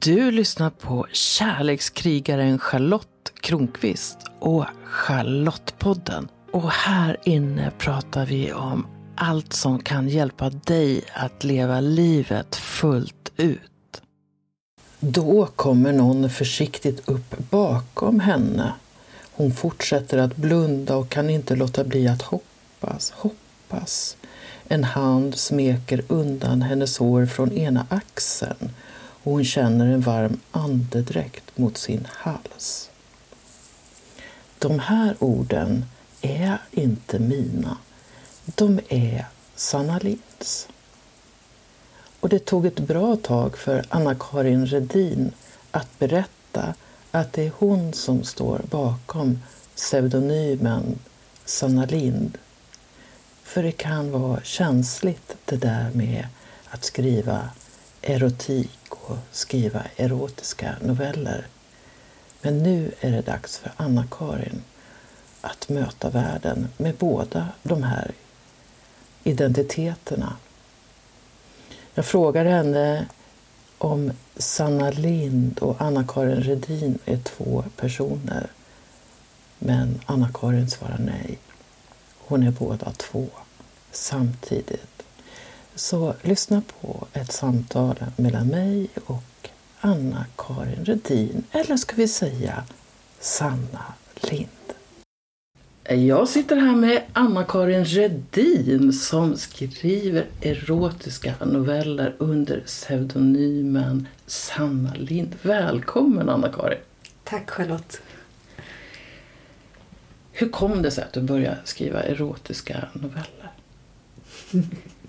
Du lyssnar på kärlekskrigaren Charlotte Kronqvist och Charlottepodden. Och här inne pratar vi om allt som kan hjälpa dig att leva livet fullt ut. Då kommer någon försiktigt upp bakom henne. Hon fortsätter att blunda och kan inte låta bli att hoppas, hoppas. En hand smeker undan hennes hår från ena axeln och hon känner en varm andedräkt mot sin hals. De här orden är inte mina. De är Sanna Linds. Och det tog ett bra tag för Anna-Karin Redin att berätta att det är hon som står bakom pseudonymen Sanna Lind. För det kan vara känsligt det där med att skriva erotik och skriva erotiska noveller. Men nu är det dags för Anna-Karin att möta världen med båda de här identiteterna. Jag frågar henne om Sanna Lind och Anna-Karin Redin är två personer. Men Anna-Karin svarar nej. Hon är båda två samtidigt. Så lyssna på ett samtal mellan mig och Anna-Karin Redin, eller ska vi säga Sanna Lind. Jag sitter här med Anna-Karin Redin som skriver erotiska noveller under pseudonymen Sanna Lind. Välkommen Anna-Karin! Tack Charlotte! Hur kom det sig att du började skriva erotiska noveller?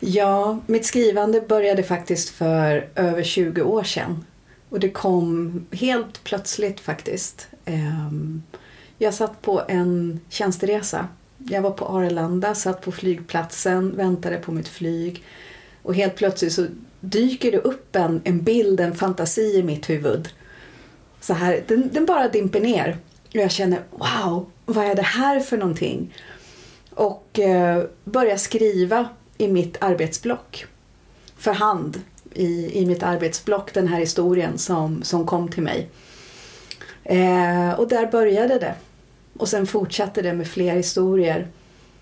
Ja, mitt skrivande började faktiskt för över 20 år sedan. Och det kom helt plötsligt faktiskt. Ehm, jag satt på en tjänsteresa. Jag var på Arlanda, satt på flygplatsen, väntade på mitt flyg. Och helt plötsligt så dyker det upp en, en bild, en fantasi i mitt huvud. Så här, den, den bara dimper ner. Och jag känner, wow, vad är det här för någonting? Och eh, börjar skriva i mitt arbetsblock. För hand i, i mitt arbetsblock den här historien som, som kom till mig. Eh, och där började det. Och sen fortsatte det med fler historier.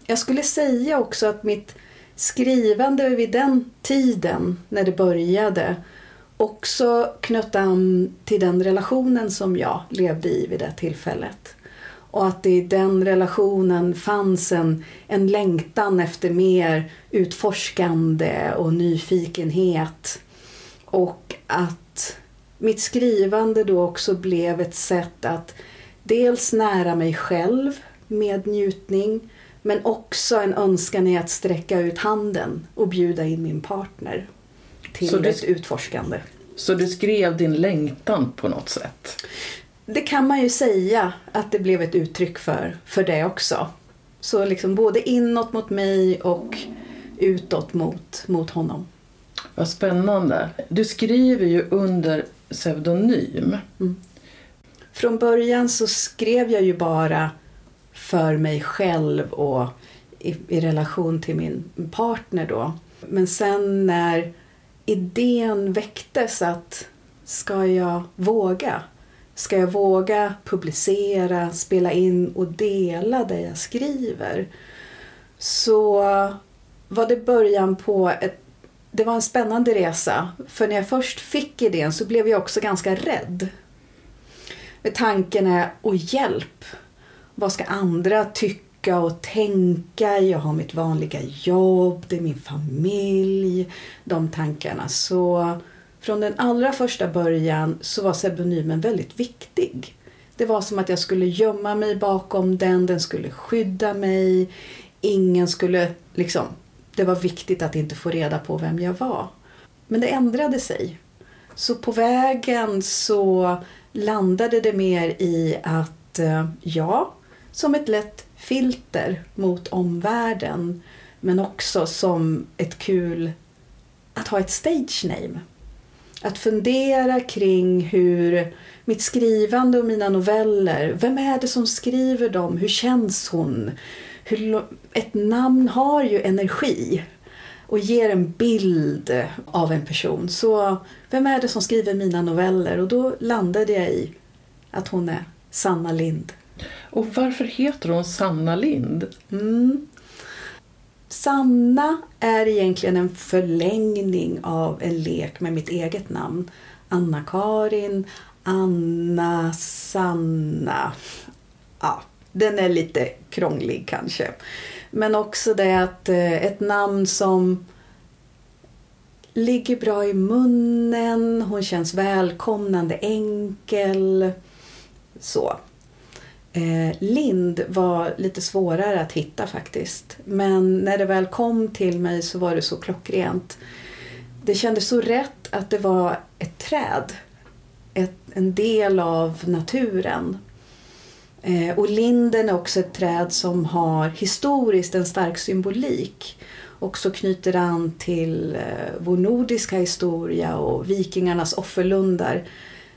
Jag skulle säga också att mitt skrivande vid den tiden, när det började, också knöt an till den relationen som jag levde i vid det tillfället. Och att det i den relationen fanns en, en längtan efter mer utforskande och nyfikenhet. Och att mitt skrivande då också blev ett sätt att dels nära mig själv med njutning men också en önskan i att sträcka ut handen och bjuda in min partner till du, ett utforskande. Så du skrev din längtan på något sätt? Det kan man ju säga att det blev ett uttryck för, för det också. Så liksom både inåt mot mig och utåt mot, mot honom. Vad spännande. Du skriver ju under pseudonym. Mm. Från början så skrev jag ju bara för mig själv och i, i relation till min partner då. Men sen när idén väcktes att ska jag våga? Ska jag våga publicera, spela in och dela det jag skriver? Så var det början på ett det var en spännande resa. För när jag först fick idén så blev jag också ganska rädd. Tanken är, och hjälp! Vad ska andra tycka och tänka? Jag har mitt vanliga jobb, det är min familj. De tankarna. Så från den allra första början så var pseudonymen väldigt viktig. Det var som att jag skulle gömma mig bakom den, den skulle skydda mig. Ingen skulle liksom... Det var viktigt att inte få reda på vem jag var. Men det ändrade sig. Så på vägen så landade det mer i att eh, ja, som ett lätt filter mot omvärlden men också som ett kul att ha ett stage name. Att fundera kring hur mitt skrivande och mina noveller, vem är det som skriver dem? Hur känns hon? Hur, ett namn har ju energi. och ger en bild av en person. Så vem är det som skriver mina noveller? Och då landade jag i att hon är Sanna Lind. Och varför heter hon Sanna Lind? Mm. Sanna är egentligen en förlängning av en lek med mitt eget namn. Anna-Karin, Anna, Sanna. Ja, den är lite krånglig kanske. Men också det att eh, ett namn som ligger bra i munnen, hon känns välkomnande, enkel. Så. Eh, Lind var lite svårare att hitta faktiskt. Men när det väl kom till mig så var det så klockrent. Det kändes så rätt att det var ett träd. Ett, en del av naturen. Eh, och linden är också ett träd som har historiskt en stark symbolik. Också knyter an till eh, vår nordiska historia och vikingarnas offerlundar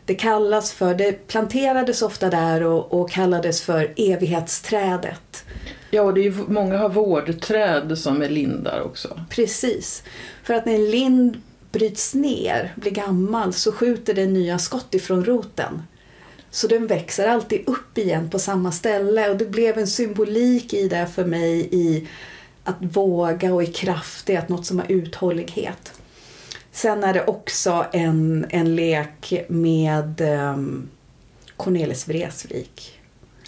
det kallas för, det planterades ofta där och, och kallades för evighetsträdet. Ja, och det är många har vårdträd som är lindar också. Precis. För att när en lind bryts ner, blir gammal, så skjuter den nya skott ifrån roten. Så den växer alltid upp igen på samma ställe och det blev en symbolik i det för mig i att våga och i kraft, det är att något som har uthållighet. Sen är det också en, en lek med um, Cornelis Vreeswijk.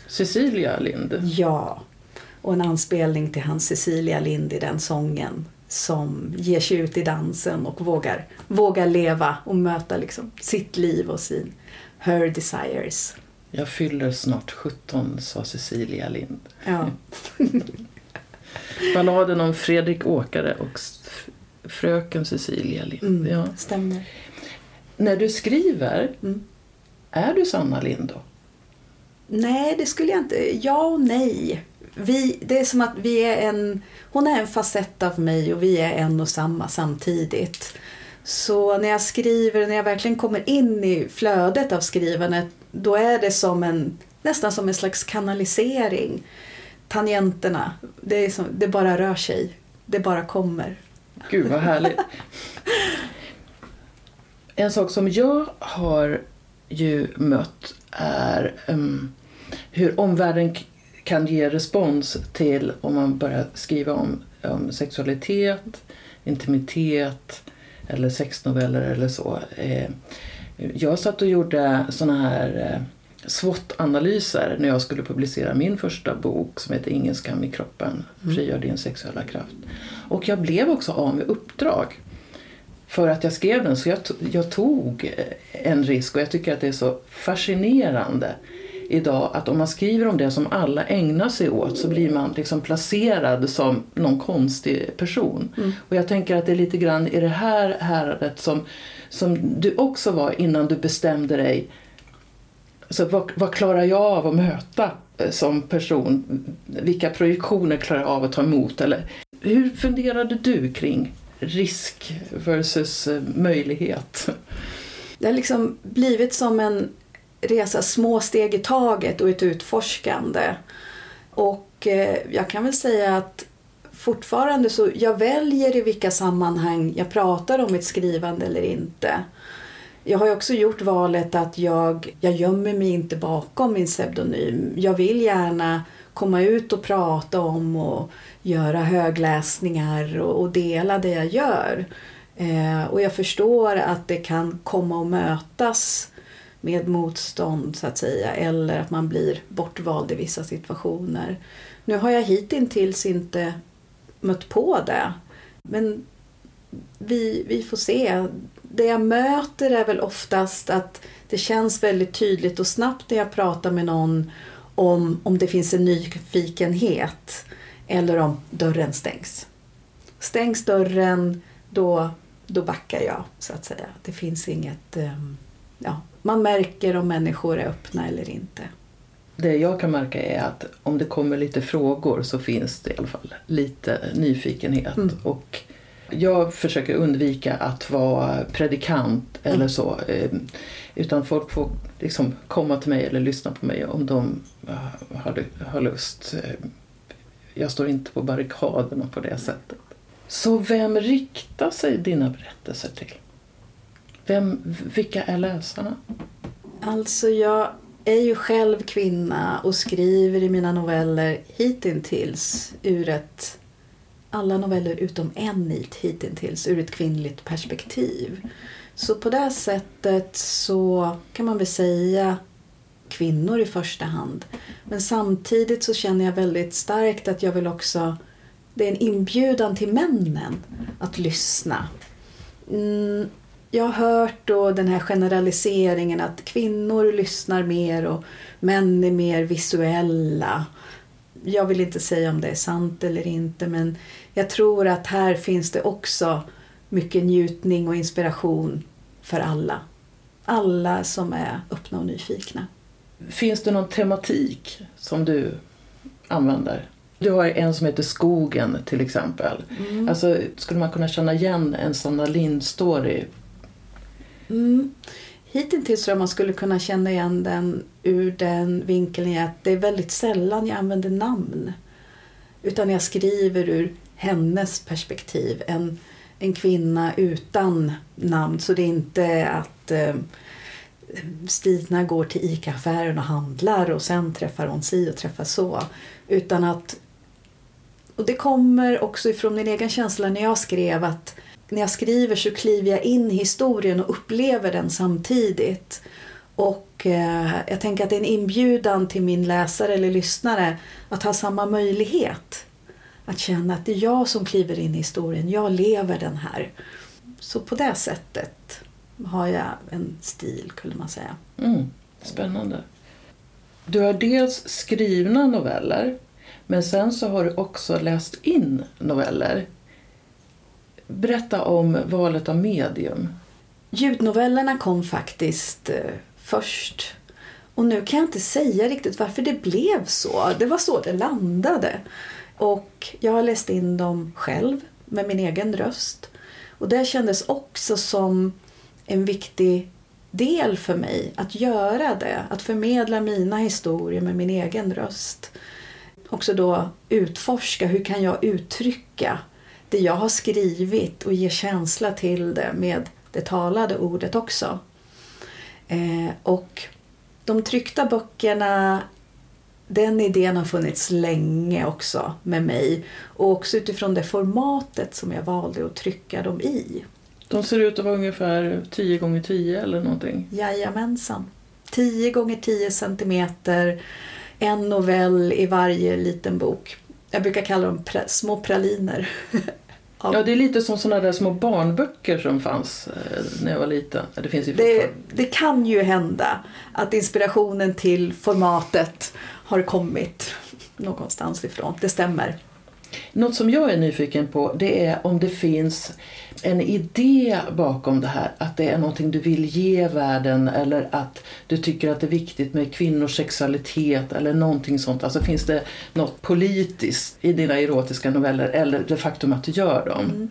Cecilia Lind? Ja, och en anspelning till hans Cecilia Lind i den sången som ger sig ut i dansen och vågar, vågar leva och möta liksom sitt liv och sin her desires. Jag fyller snart 17, sa Cecilia Lind. Ja. Balladen om Fredrik Åkare och fröken Cecilia Lind. Mm, ja. Stämmer. När du skriver, mm. är du Sanna Lind då? Nej, det skulle jag inte. Ja och nej. Vi, det är som att vi är en, hon är en facett av mig och vi är en och samma samtidigt. Så när jag skriver, när jag verkligen kommer in i flödet av skrivandet, då är det som en, nästan som en slags kanalisering. Tangenterna, det, är som, det bara rör sig. Det bara kommer. Gud vad härligt. En sak som jag har ju mött är um, hur omvärlden kan ge respons till om man börjar skriva om, om sexualitet, intimitet eller sexnoveller eller så. Eh, jag satt och gjorde såna här eh, SWOT-analyser när jag skulle publicera min första bok som heter Ingen skam i kroppen, mm. frigör din sexuella kraft. Och jag blev också av med uppdrag för att jag skrev den. Så jag, jag tog en risk och jag tycker att det är så fascinerande idag att om man skriver om det som alla ägnar sig åt så blir man liksom placerad som någon konstig person. Mm. Och jag tänker att det är lite grann i det här häradet som, som du också var innan du bestämde dig Alltså, vad, vad klarar jag av att möta eh, som person? Vilka projektioner klarar jag av att ta emot? Eller, hur funderade du kring risk versus eh, möjlighet? Det har liksom blivit som en resa små steg i taget och ett utforskande. Och eh, jag kan väl säga att fortfarande så jag väljer i vilka sammanhang jag pratar om mitt skrivande eller inte. Jag har också gjort valet att jag, jag gömmer mig inte bakom min pseudonym. Jag vill gärna komma ut och prata om och göra högläsningar och, och dela det jag gör. Eh, och jag förstår att det kan komma att mötas med motstånd så att säga eller att man blir bortvald i vissa situationer. Nu har jag hittills inte mött på det. Men vi, vi får se det jag möter är väl oftast att det känns väldigt tydligt och snabbt när jag pratar med någon om, om det finns en nyfikenhet eller om dörren stängs. Stängs dörren, då, då backar jag så att säga. Det finns inget... Ehm, ja, man märker om människor är öppna eller inte. Det jag kan märka är att om det kommer lite frågor så finns det i alla fall lite nyfikenhet. Mm. Och jag försöker undvika att vara predikant eller mm. så. Eh, utan folk får liksom komma till mig eller lyssna på mig om de har, har lust. Eh, jag står inte på barrikaderna på det sättet. Så vem riktar sig dina berättelser till? Vem, vilka är läsarna? Alltså jag är ju själv kvinna och skriver i mina noveller hittills ur ett alla noveller utom en hittills ur ett kvinnligt perspektiv. Så på det sättet så kan man väl säga kvinnor i första hand. Men samtidigt så känner jag väldigt starkt att jag vill också det är en inbjudan till männen att lyssna. Mm, jag har hört då den här generaliseringen att kvinnor lyssnar mer och män är mer visuella. Jag vill inte säga om det är sant eller inte men jag tror att här finns det också mycket njutning och inspiration för alla. Alla som är öppna och nyfikna. Finns det någon tematik som du använder? Du har en som heter Skogen till exempel. Mm. Alltså, skulle man kunna känna igen en Sanna Lind-story? Mm. Hittills tror jag man skulle kunna känna igen den ur den vinkeln att det är väldigt sällan jag använder namn. Utan jag skriver ur hennes perspektiv. En, en kvinna utan namn. Så det är inte att eh, Stina går till ICA-affären och handlar och sen träffar hon si och träffar så. Utan att... Och det kommer också ifrån min egen känsla när jag skrev att när jag skriver så kliver jag in i historien och upplever den samtidigt. Och eh, jag tänker att det är en inbjudan till min läsare eller lyssnare att ha samma möjlighet. Att känna att det är jag som kliver in i historien, jag lever den här. Så på det sättet har jag en stil, kunde man säga. Mm, spännande. Du har dels skrivna noveller, men sen så har du också läst in noveller. Berätta om valet av medium. Ljudnovellerna kom faktiskt eh, först. Och nu kan jag inte säga riktigt varför det blev så. Det var så det landade. Och jag har läst in dem själv med min egen röst. Och det kändes också som en viktig del för mig att göra det. Att förmedla mina historier med min egen röst. Också då utforska hur kan jag uttrycka det jag har skrivit och ge känsla till det med det talade ordet också. Eh, och de tryckta böckerna den idén har funnits länge också med mig och också utifrån det formatet som jag valde att trycka dem i. De ser ut att vara ungefär 10 gånger 10 eller någonting? Jajamensan. 10 gånger 10 centimeter, en novell i varje liten bok. Jag brukar kalla dem pra små praliner. Ja, det är lite som sådana där små barnböcker som fanns eh, när jag var liten. Det, finns ju det, det kan ju hända att inspirationen till formatet har kommit någonstans ifrån. Det stämmer. Något som jag är nyfiken på det är om det finns en idé bakom det här. Att det är någonting du vill ge världen eller att du tycker att det är viktigt med kvinnors sexualitet eller någonting sånt. Alltså finns det något politiskt i dina erotiska noveller eller det faktum att du gör dem? Mm.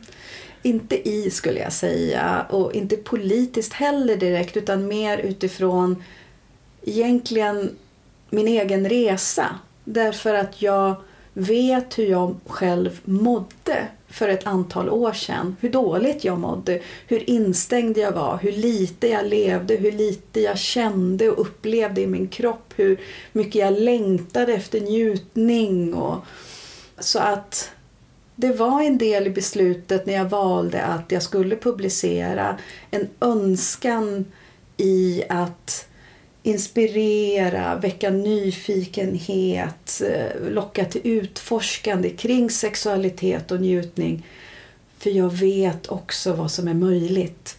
Inte i skulle jag säga och inte politiskt heller direkt utan mer utifrån egentligen min egen resa. Därför att jag vet hur jag själv mådde för ett antal år sedan. Hur dåligt jag mådde, hur instängd jag var, hur lite jag levde, hur lite jag kände och upplevde i min kropp. Hur mycket jag längtade efter njutning. Och... Så att det var en del i beslutet när jag valde att jag skulle publicera. En önskan i att inspirera, väcka nyfikenhet, eh, locka till utforskande kring sexualitet och njutning. För jag vet också vad som är möjligt.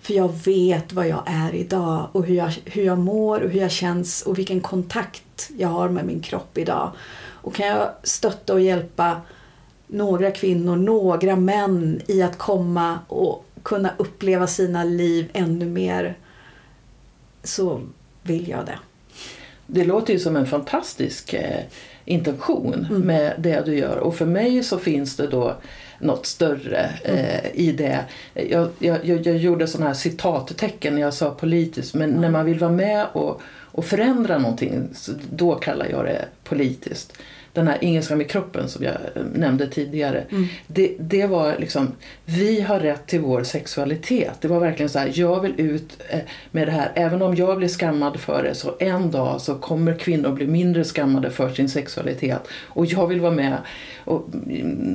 För jag vet vad jag är idag och hur jag, hur jag mår och hur jag känns och vilken kontakt jag har med min kropp idag. Och kan jag stötta och hjälpa några kvinnor, några män i att komma och kunna uppleva sina liv ännu mer så vill jag det. Det låter ju som en fantastisk eh, intention mm. med det du gör och för mig så finns det då något större eh, mm. i det. Jag, jag, jag gjorde sådana här citattecken när jag sa politiskt men mm. när man vill vara med och, och förändra någonting då kallar jag det politiskt. Den här Ingen i kroppen som jag eh, nämnde tidigare. Mm. Det, det var liksom, vi har rätt till vår sexualitet. Det var verkligen så här, jag vill ut eh, med det här. Även om jag blir skammad för det så en dag så kommer kvinnor bli mindre skammade för sin sexualitet. Och jag vill vara med och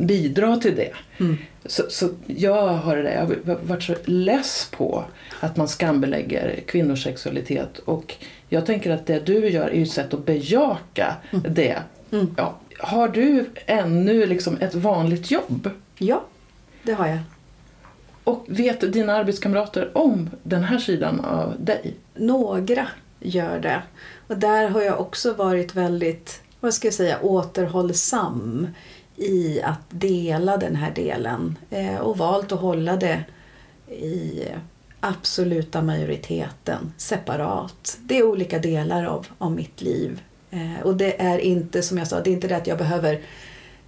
bidra till det. Mm. Så, så jag har det jag har varit så less på att man skambelägger kvinnors sexualitet. Och jag tänker att det du gör är ett sätt att bejaka mm. det. Mm. Ja. Har du ännu liksom ett vanligt jobb? Ja, det har jag. Och vet dina arbetskamrater om den här sidan av dig? Några gör det. Och där har jag också varit väldigt, vad ska jag säga, återhållsam i att dela den här delen eh, och valt att hålla det i absoluta majoriteten separat. Det är olika delar av, av mitt liv. Eh, och det är inte, som jag sa, det är inte det att jag behöver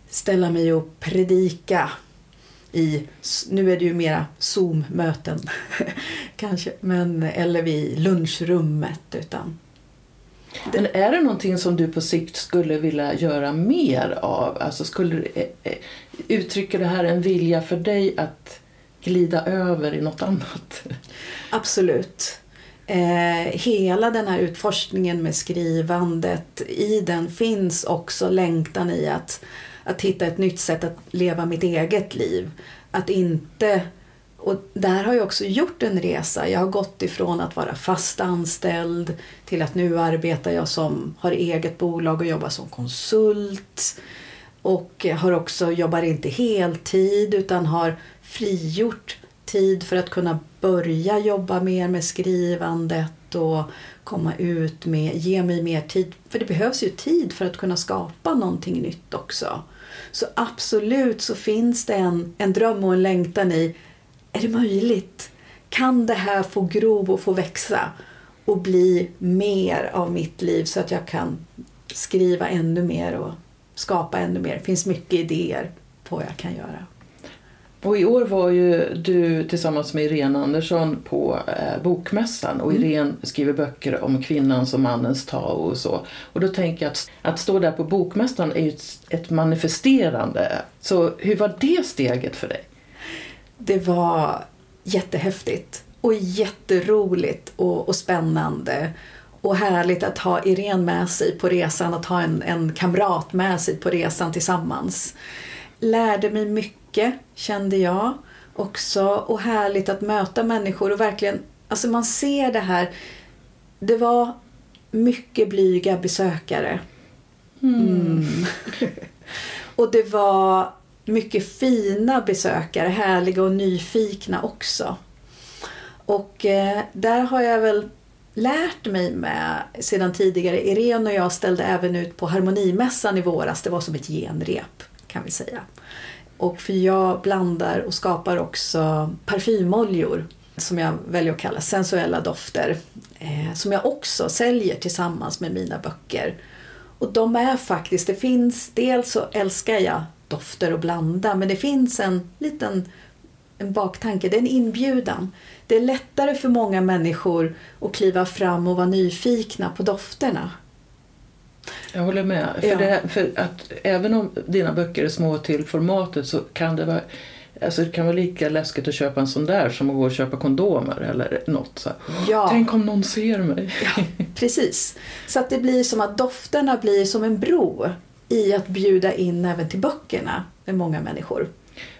ställa mig och predika i, nu är det ju mera Zoom-möten kanske, men, eller vid lunchrummet. Utan men är det någonting som du på sikt skulle vilja göra mer av? Alltså skulle, eh, eh, uttrycker det här en vilja för dig att glida över i något annat? Absolut. Eh, hela den här utforskningen med skrivandet, i den finns också längtan i att, att hitta ett nytt sätt att leva mitt eget liv. Att inte och där har jag också gjort en resa. Jag har gått ifrån att vara fast anställd till att nu arbetar jag som, har eget bolag och jobbar som konsult. Och har också, jobbar inte heltid utan har frigjort tid för att kunna börja jobba mer med skrivandet och komma ut med, ge mig mer tid. För det behövs ju tid för att kunna skapa någonting nytt också. Så absolut så finns det en, en dröm och en längtan i är det möjligt? Kan det här få gro och få växa och bli mer av mitt liv så att jag kan skriva ännu mer och skapa ännu mer? Det finns mycket idéer på vad jag kan göra. Och i år var ju du tillsammans med Irene Andersson på eh, Bokmässan och mm. Irene skriver böcker om kvinnans och mannens Tao och så. Och då tänker jag att, att stå där på Bokmässan är ju ett, ett manifesterande. Så hur var det steget för dig? det var jättehäftigt och jätteroligt och, och spännande. Och härligt att ha Irene med sig på resan, att ha en, en kamrat med sig på resan tillsammans. Lärde mig mycket, kände jag också. Och härligt att möta människor och verkligen, alltså man ser det här. Det var mycket blyga besökare. Mm. Mm. och det var mycket fina besökare, härliga och nyfikna också. Och eh, där har jag väl lärt mig med sedan tidigare. Irene och jag ställde även ut på Harmonimässan i våras. Det var som ett genrep kan vi säga. Och för jag blandar och skapar också parfymoljor som jag väljer att kalla sensuella dofter. Eh, som jag också säljer tillsammans med mina böcker. Och de är faktiskt, det finns, dels så älskar jag dofter och blanda. Men det finns en liten en baktanke, det är en inbjudan. Det är lättare för många människor att kliva fram och vara nyfikna på dofterna. Jag håller med. För, ja. det, för att även om dina böcker är små till formatet så kan det vara Alltså det kan vara lika läskigt att köpa en sån där som att gå och köpa kondomer eller något. Så ja. Tänk om någon ser mig. Ja, precis. Så att det blir som att dofterna blir som en bro i att bjuda in även till böckerna med många människor.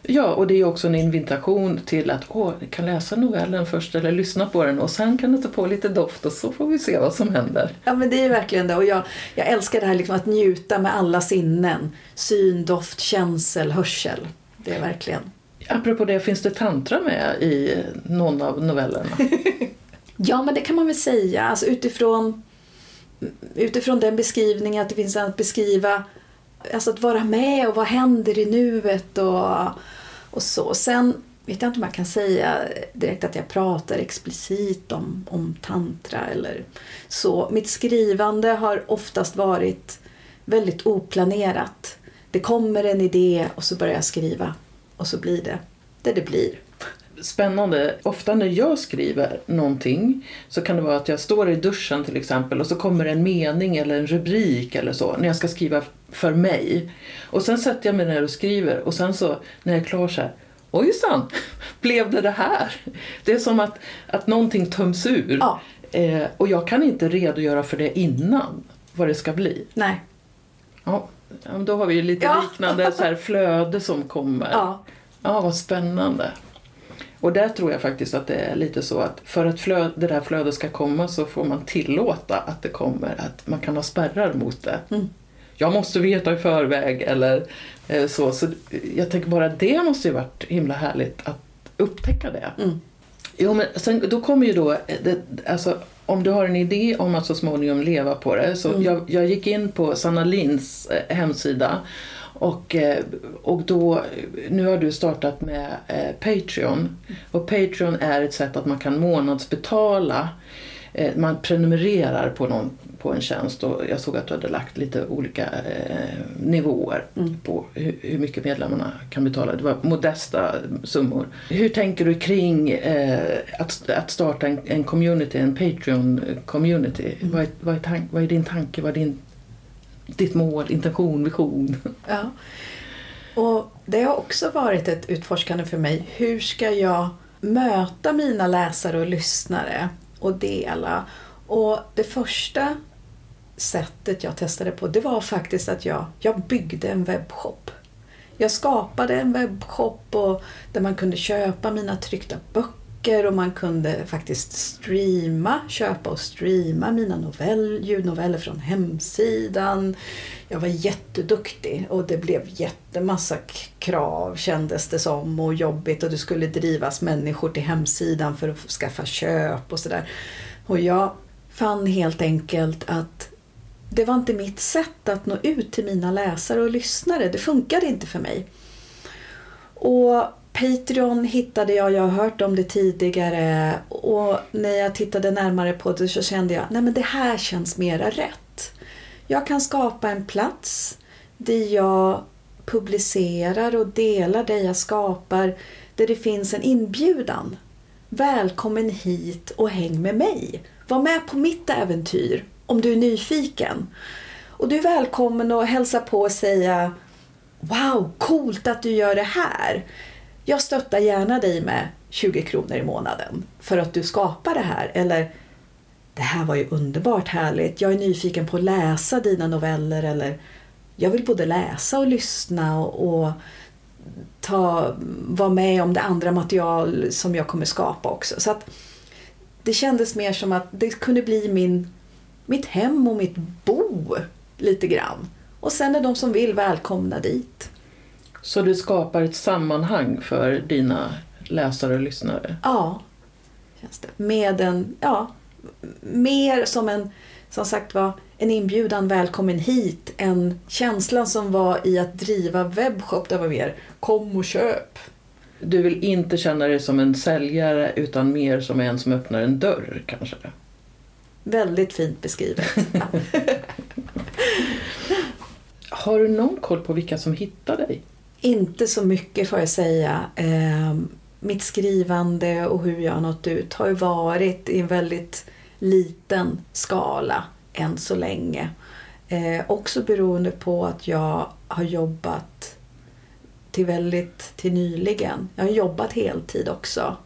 Ja, och det är också en invitation till att åh, ni kan läsa novellen först eller lyssna på den och sen kan du ta på lite doft och så får vi se vad som händer. Ja, men det är verkligen det och jag, jag älskar det här liksom att njuta med alla sinnen. Syn, doft, känsel, hörsel. Det är verkligen. Apropå det, finns det tantra med i någon av novellerna? ja, men det kan man väl säga. Alltså utifrån, utifrån den beskrivningen att det finns att beskriva alltså att vara med och vad händer i nuet och, och så. Sen vet jag inte om jag kan säga direkt att jag pratar explicit om, om tantra eller så. Mitt skrivande har oftast varit väldigt oplanerat. Det kommer en idé och så börjar jag skriva och så blir det det det blir spännande. Ofta när jag skriver någonting så kan det vara att jag står i duschen till exempel och så kommer en mening eller en rubrik eller så när jag ska skriva för mig. Och sen sätter jag mig ner och skriver och sen så när jag är klar så här Ojsan, blev det det här? Det är som att, att någonting töms ur. Ja. Eh, och jag kan inte redogöra för det innan, vad det ska bli. Nej. Ja, då har vi ju lite Ja. liknande så här flöde som kommer. Ja. Ja, vad spännande. Och där tror jag faktiskt att det är lite så att för att flö- det där flödet ska komma så får man tillåta att det kommer, att man kan ha spärrar mot det. Mm. Jag måste veta i förväg eller eh, så. Så jag tänker bara det måste ju varit himla härligt att upptäcka det. Mm. Jo, men sen, då kommer ju då, eh, det, alltså, om du har en idé om att så småningom leva på det. Så Mm. jag, jag gick in på Sanna Linds eh, hemsida och, eh, och då, nu har du startat med eh, Patreon. Och Patreon är ett sätt att man kan månadsbetala. Eh, man prenumererar på, någon, på en tjänst och jag såg att du hade lagt lite olika nivåer Mm. på hur, hur mycket medlemmarna kan betala. Det var modesta summor. Hur tänker du kring att, att starta en, en community, en Patreon-community? Mm. Vad, är, vad, är tank, vad är din tanke? Vad är din, ditt mål, intention, vision? Ja. Och det har också varit ett utforskande för mig. Hur ska jag möta mina läsare och lyssnare och dela? Och det första sättet jag testade på det var faktiskt att jag, jag byggde en webbshop. Jag skapade en webbshop och, där man kunde köpa mina tryckta böcker och man kunde faktiskt streama, köpa och streama mina novell, ljudnoveller från hemsidan. Jag var jätteduktig och det blev jättemassa krav kändes det som och jobbigt och det skulle drivas människor till hemsidan för att skaffa köp och sådär. Och jag fann helt enkelt att det var inte mitt sätt att nå ut till mina läsare och lyssnare. Det funkade inte för mig. Och Patreon hittade jag, jag har hört om det tidigare och när jag tittade närmare på det så kände jag, nej men det här känns mera rätt. Jag kan skapa en plats där jag publicerar och delar det jag skapar, där det finns en inbjudan. Välkommen hit och häng med mig. Var med på mitt äventyr om du är nyfiken. Och du är välkommen att hälsa på och säga Wow, coolt att du gör det här. Jag stöttar gärna dig med 20 kronor i månaden för att du skapar det här. Eller Det här var ju underbart härligt. Jag är nyfiken på att läsa dina noveller. Eller Jag vill både läsa och lyssna och, och ta, vara med om det andra material som jag kommer skapa också. Så att Det kändes mer som att det kunde bli min, mitt hem och mitt bo lite grann. Och sen är de som vill välkomna dit. Så du skapar ett sammanhang för dina läsare och lyssnare? Ja, känns det. Med en, ja, mer som en, som sagt var, en inbjudan välkommen hit. En känslan som var i att driva webbshop, där var mer kom och köp. Du vill inte känna dig som en säljare utan mer som en som öppnar en dörr kanske? Väldigt fint beskrivet. Har du någon koll på vilka som hittar dig? Inte så mycket får jag säga. Eh, mitt skrivande och hur jag har nått ut har ju varit i en väldigt liten skala än så länge. Eh, också beroende på att jag har jobbat till väldigt till nyligen. Jag har jobbat heltid också.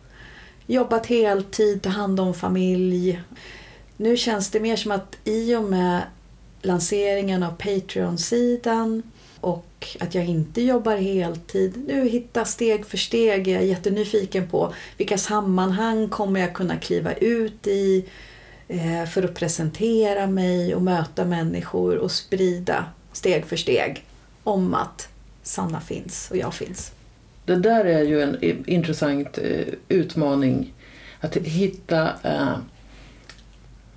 Jobbat heltid, ta hand om familj. Nu känns det mer som att i och med lanseringen av Patreon-sidan och att jag inte jobbar heltid. Nu hitta steg för steg. Jag är jättenyfiken på vilka sammanhang kommer jag kunna kliva ut i eh, för att presentera mig och möta människor och sprida steg för steg om att Sanna finns och jag finns. Det där är ju en intressant eh, utmaning. Att hitta eh,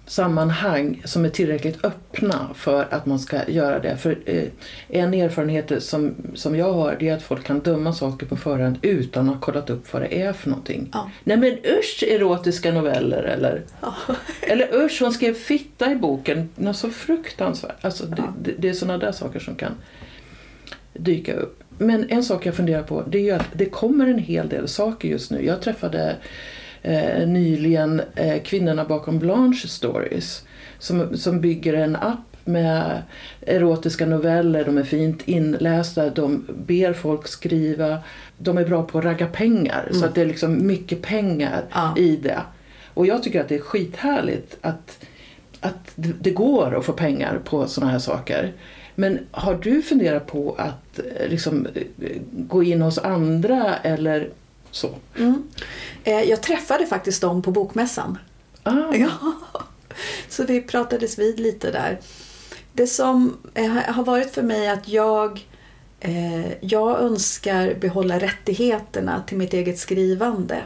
sammanhang som är tillräckligt öppna för att man ska göra det. För eh, en erfarenhet som, som jag har det är att folk kan döma saker på förhand utan att ha kollat upp vad det är för någonting. Ja. Nej men usch erotiska noveller eller, Ja. eller usch hon skrev fitta i boken. Något så fruktansvärt. Alltså, det, Ja. det, det är sådana där saker som kan dyka upp. Men en sak jag funderar på det är ju att det kommer en hel del saker just nu. Jag träffade eh, nyligen eh, kvinnorna bakom Blanche Stories som, som bygger en app med erotiska noveller, de är fint inlästa, de ber folk skriva, de är bra på att ragga pengar mm. så att det är liksom mycket pengar ja. i det. Och jag tycker att det är skithärligt att, att det går att få pengar på sådana här saker. Men har du funderat på att eh, liksom, eh, gå in hos andra eller så? Mm. Eh, jag träffade faktiskt dem på bokmässan. Ah. Ja. Så vi pratades vid lite där. Det som har varit för mig att jag, jag önskar behålla rättigheterna till mitt eget skrivande.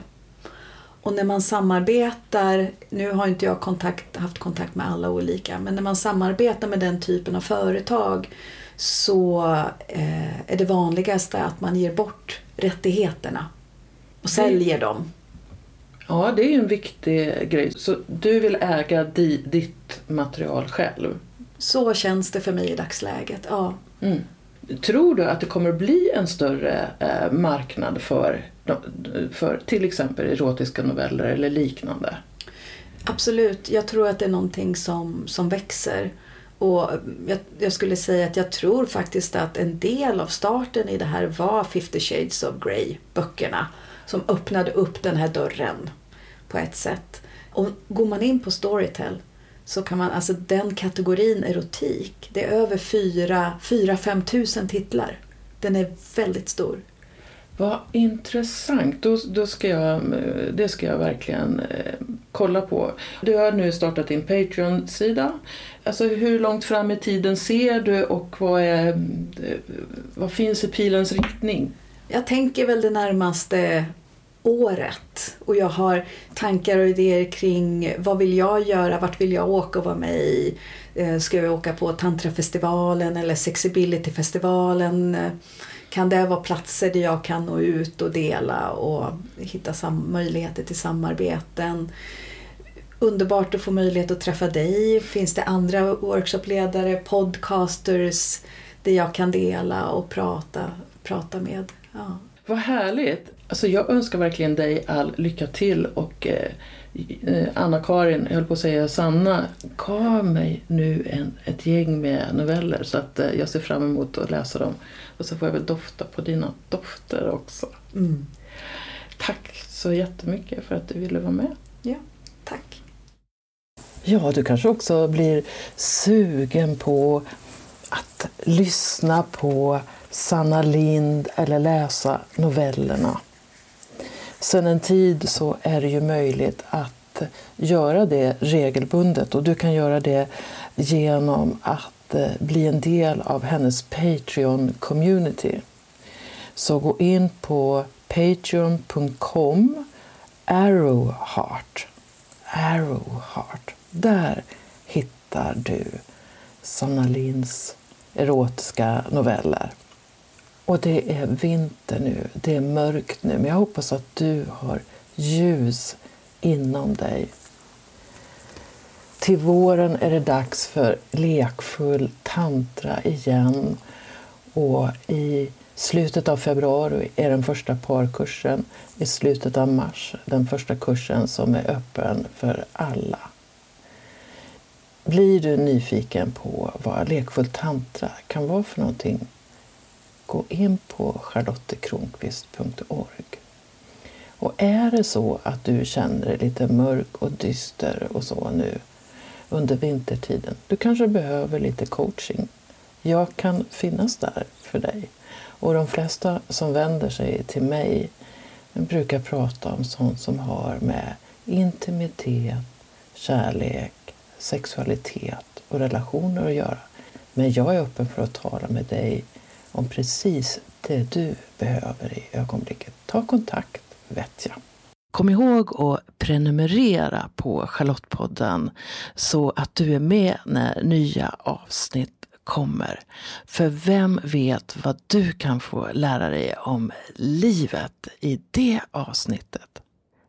Och när man samarbetar, nu har inte jag kontakt, haft kontakt med alla olika, men när man samarbetar med den typen av företag så eh, är det vanligaste att man ger bort rättigheterna och säljer dem. Ja, det är en viktig grej. Så du vill äga di, ditt material själv? Så känns det för mig i dagsläget, ja. Mm. Tror du att det kommer bli en större eh, marknad för för till exempel erotiska noveller eller liknande? Absolut, jag tror att det är någonting som, som växer. Och jag, jag, skulle säga att jag tror faktiskt att en del av starten i det här var 50 shades of Grey böckerna som öppnade upp den här dörren på ett sätt. Och går man in på Storytel så kan man, alltså den kategorin erotik, det är över 4-5 tusen titlar. Den är väldigt stor. Vad intressant. Då, då ska jag, det ska jag verkligen eh, kolla på. Du har nu startat din Patreon-sida. Alltså hur långt fram i tiden ser du och vad, är, eh, vad finns i pilens riktning? Jag tänker väl det närmaste året och jag har tankar och idéer kring vad vill jag göra, vart vill jag åka och vara med i? Eh, ska jag åka på Tantrafestivalen eller sexibilityfestivalen? kan det vara platser där jag kan nå ut och dela och hitta möjligheter till samarbeten. Underbart att få möjlighet att träffa dig. Finns det andra workshopledare, podcasters där jag kan dela och prata, prata med? Ja. Vad härligt! Alltså jag önskar verkligen dig all lycka till och eh, eh Anna-Karin, jag höll på att säga Sanna, gav mig nu en, ett gäng med noveller så att eh, jag ser fram emot att läsa dem. Och så får jag väl dofta på dina dofter också. Mm. Tack så jättemycket för att du ville vara med. Ja, tack. Ja, du kanske också blir sugen på att lyssna på Sanna Lind eller läsa novellerna. Sen en tid så är det ju möjligt att göra det regelbundet och du kan göra det genom att eh, bli en del av hennes Patreon-community. Så gå in på patreon.com arrowheart. Arrowheart. Där hittar du Sanna Linds erotiska noveller. Och det är vinter nu, det är mörkt nu, men jag hoppas att du har ljus inom dig till våren är det dags för lekfull tantra igen. Och i slutet av februari är den första parkursen. I slutet av mars den första kursen som är öppen för alla. Blir du nyfiken på vad lekfull tantra kan vara för någonting? Gå in på charlottekronqvist.org. Och är det så att du känner dig lite mörk och dyster och så nu under vintertiden. Du kanske behöver lite coaching. Jag kan finnas där för dig. Och de flesta som vänder sig till mig brukar prata om sånt som har med intimitet, kärlek, sexualitet och relationer att göra. Men jag är öppen för att tala med dig om precis det du behöver i ögonblicket. Ta kontakt, vet jag. Kom ihåg att prenumerera på Charlottepodden så att du är med när nya avsnitt kommer. För vem vet vad du kan få lära dig om livet i det avsnittet?